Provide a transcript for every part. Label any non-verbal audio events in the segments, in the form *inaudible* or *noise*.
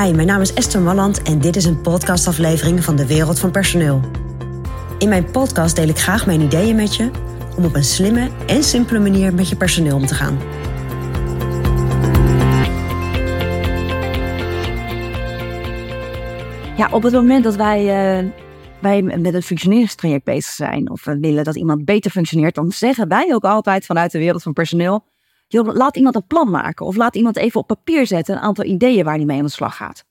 Hi, mijn naam is Esther Malland en dit is een podcastaflevering van de Wereld van Personeel. In mijn podcast deel ik graag mijn ideeën met je om op een slimme en simpele manier met je personeel om te gaan. Ja, op het moment dat wij, uh, wij met een functioneringstraject bezig zijn of we willen dat iemand beter functioneert, dan zeggen wij ook altijd vanuit de wereld van personeel, laat iemand een plan maken of laat iemand even op papier zetten een aantal ideeën waar hij mee aan de slag gaat.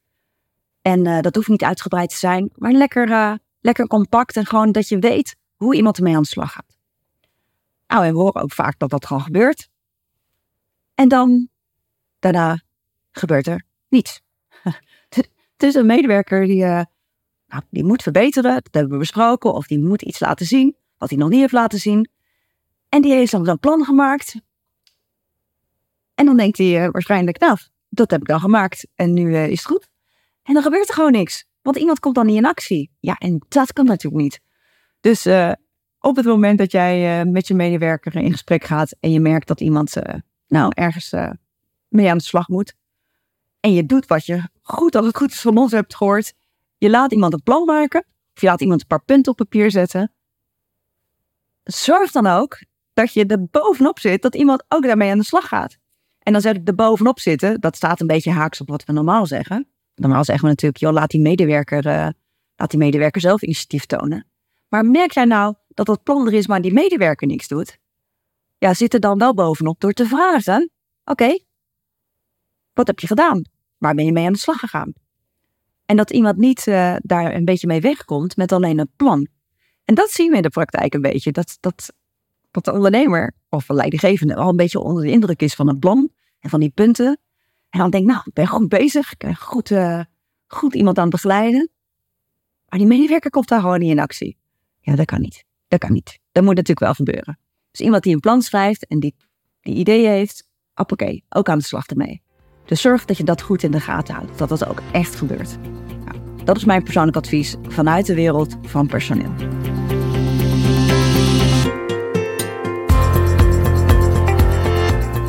En uh, dat hoeft niet uitgebreid te zijn, maar lekker, uh, lekker compact en gewoon dat je weet hoe iemand ermee aan de slag gaat. Nou, en we horen ook vaak dat dat gewoon gebeurt. En dan, daarna gebeurt er niets. *laughs* Is een medewerker die, uh, nou, die moet verbeteren, dat hebben we besproken, of die moet iets laten zien, wat hij nog niet heeft laten zien. En die heeft dan een plan gemaakt. En dan denkt hij uh, waarschijnlijk, nou, dat heb ik dan gemaakt en nu uh, is het goed. En dan gebeurt er gewoon niks, want iemand komt dan niet in actie. Ja, en dat kan natuurlijk niet. Dus op het moment dat jij met je medewerker in gesprek gaat en je merkt dat iemand nou ergens mee aan de slag moet, en je doet wat je goed als het goed is van ons hebt gehoord. Je laat iemand een plan maken. Of je laat iemand een paar punten op papier zetten. Zorg dan ook dat je er bovenop zit. Dat iemand ook daarmee aan de slag gaat. En dan zet ik er bovenop zitten. Dat staat een beetje haaks op wat we normaal zeggen. Normaal zeggen we natuurlijk, joh, laat die medewerker, uh, laat die medewerker zelf initiatief tonen. Maar merk jij nou dat dat plan er is, maar die medewerker niks doet? Ja, zit er dan wel bovenop door te vragen. Oké, wat heb je gedaan? Waar ben je mee aan de slag gegaan? En dat iemand niet uh, daar een beetje mee wegkomt met alleen een plan. En dat zien we in de praktijk een beetje. Dat, dat, dat de ondernemer of een leidinggevende al een beetje onder de indruk is van een plan en van die punten. En dan denkt, nou, ik ben goed bezig. Ik ben goed, uh, goed iemand aan het begeleiden. Maar die medewerker komt daar gewoon niet in actie. Ja, dat kan niet. Dat kan niet. Dat moet natuurlijk wel gebeuren. Dus iemand die een plan schrijft en die, die ideeën heeft, oké, ook aan de slag ermee. Dus zorg dat je dat goed in de gaten houdt, dat dat ook echt gebeurt. Nou, dat is mijn persoonlijk advies vanuit de wereld van personeel.